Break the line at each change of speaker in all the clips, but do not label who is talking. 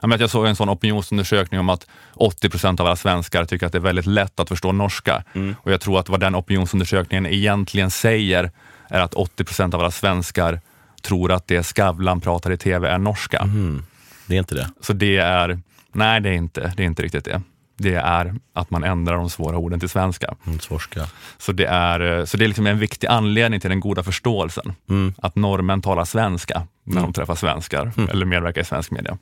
Jag, såg en sån opinionsundersökning om att 80 procent av alla svenskar tycker att det är väldigt lätt att förstå norska.
Mm.
Och jag tror att vad den opinionsundersökningen egentligen säger är att 80 procent av alla svenskar tror att det Skavlan pratar i TV är norska.
Mm. Det är inte det?
Så det är, nej det är inte, det är inte riktigt det. Det är att man ändrar de svåra orden till svenska.
Mm, svorska.
Så det är, så det är liksom en viktig anledning till den goda förståelsen.
Mm.
Att norrmän talar svenska när de träffar svenskar eller medverkar i svensk media.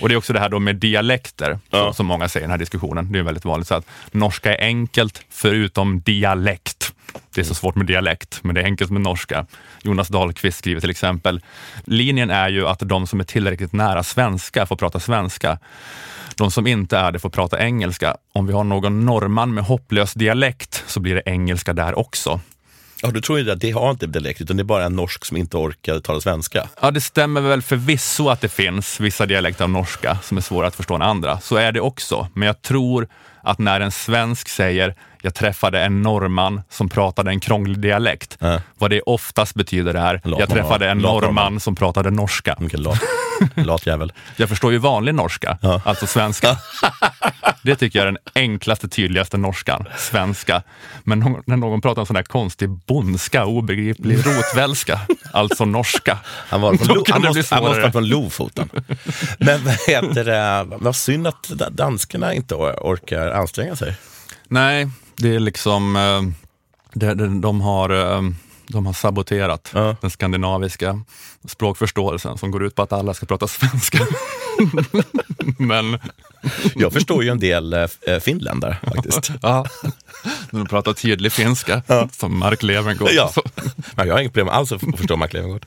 Och det är också det här då med dialekter,
Ja.
som många säger i den här diskussionen. Det är väldigt vanligt. Så att norska är enkelt förutom dialekt. Det är så svårt med dialekt, men det är enkelt med norska. Jonas Dahlqvist skriver till exempel, linjen är ju att de som är tillräckligt nära svenska får prata svenska. De som inte är det får prata engelska. Om vi har någon norrman med hopplös dialekt så blir det engelska där också.
Ja, du tror ju att det har inte dialekt, utan det är bara en norsk som inte orkar tala svenska.
Ja, det stämmer väl förvisso att det finns vissa dialekter av norska som är svåra att förstå än andra. Så är det också. Men jag tror att när en svensk säger jag träffade en norrman som pratade en krånglig dialekt.
Ja.
Vad det oftast betyder är
lat
jag träffade en.
Lat
norrman. som pratade norska.
Mycket lat, lat jävel.
Jag förstår ju vanlig norska,
Ja.
alltså svenska. Det tycker jag är den enklaste, tydligaste norskan, svenska. Men när någon pratar en sån där konstig bondska, obegriplig rotvälska, alltså norska.
Han var från, han måste, han måste vara från Lofoten. Men vad heter det, vad synd att da- danskarna inte or- orkar anstränga sig.
Nej, det är liksom, eh, de, har, eh, de har saboterat
Ja.
den skandinaviska språkförståelsen som går ut på att alla ska prata svenska. Men
Jag förstår ju en del eh, finländare faktiskt.
ja, när de pratar tydlig finska, som Mark Levengood.
Ja. Men jag har inget problem alls att förstå Mark Levengood.